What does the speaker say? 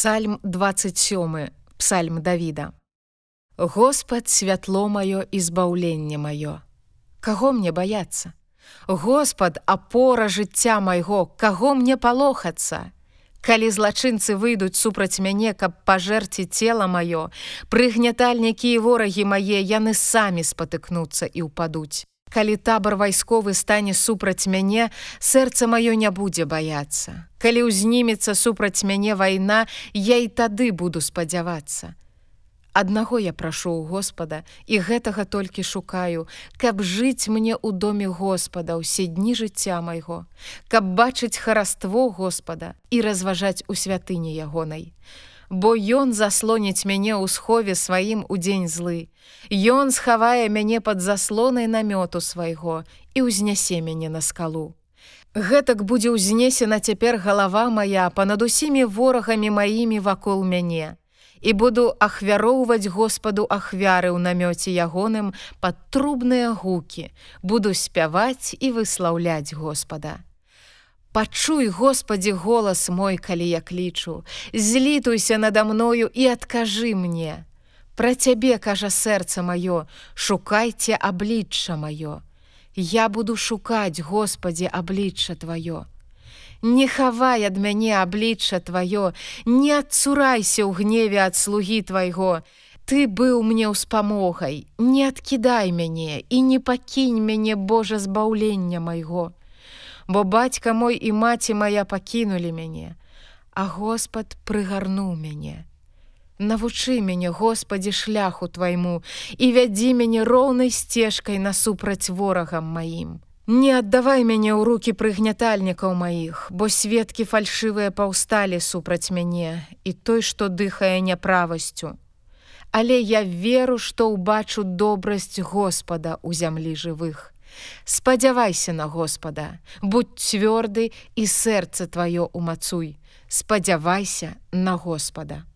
Псальм 27 Псальм Давіда. Господ святло маё і збаўленне маё. Каго мне баяцца? Господ, апора жыцця майго, каго мне палохацца? Калі злачынцы выйдуць супраць мяне, каб пажэрці цела маё, прыгнятальнікі і ворагі мае яны самі спатыкнуцца і ўпадуць. Калі табар вайсковы стане супраць мяне, сэрца маё не будзе баяцца. Калі ўзнімецца супраць мяне вайна, я і тады буду спадзявацца. Аднаго я прашу ў Господа і гэтага толькі шукаю, каб жыць мне ў доме Господа ўсе дні жыцця майго, каб бачыць хараство Господа і разважаць у святыні ягонай бо ён заслоніць мяне ў схове сваім у дзень злы. Ён схавае мяне пад заслонай намёту свайго і ўзнясе мяне на скалу. Гэтак будзе ўзнесена цяпер галава моя панад усімі ворагамі маімі вакол мяне. І буду ахвяроўваць Господу ахвяры ў намёце ягоным пад трубныя гукі, буду спяваць і выслаўляць Господа. Пачуй, Господі, голас мой, калі я клічу, злітуйся надо мною і адкажы мне. Пра цябе, кажа сэрца маё, шукайце аблічча маё. Я буду шукаць, Господі, аблічча тваё. Не хавай ад мяне аблічча тваё, не адцурайся ў гневе ад слугі твайго. Ты быў мне ўспамогай, не адкідай мяне і не пакінь мяне Божа збаўлення майго бо бацька мой і маці моя пакінулі мяне, а Господ прыгарнуў мяне. Навучы мяне, Господі шляху твайму і вядзі мяне роўнай сцежкай насупраць ворагам маім. Не аддавай мяне ў руки прыгнятальнікаў маіх, бо сведкі фальшывыя паўсталі супраць мяне і той, што дыхае няправасцю. Але я веру, што ўбачу добрасць Господа ў зямлі жывых. Спадзявайся на Господа, будь цвёрды і сэрца тваё умацуй, спадзявайся на Господа.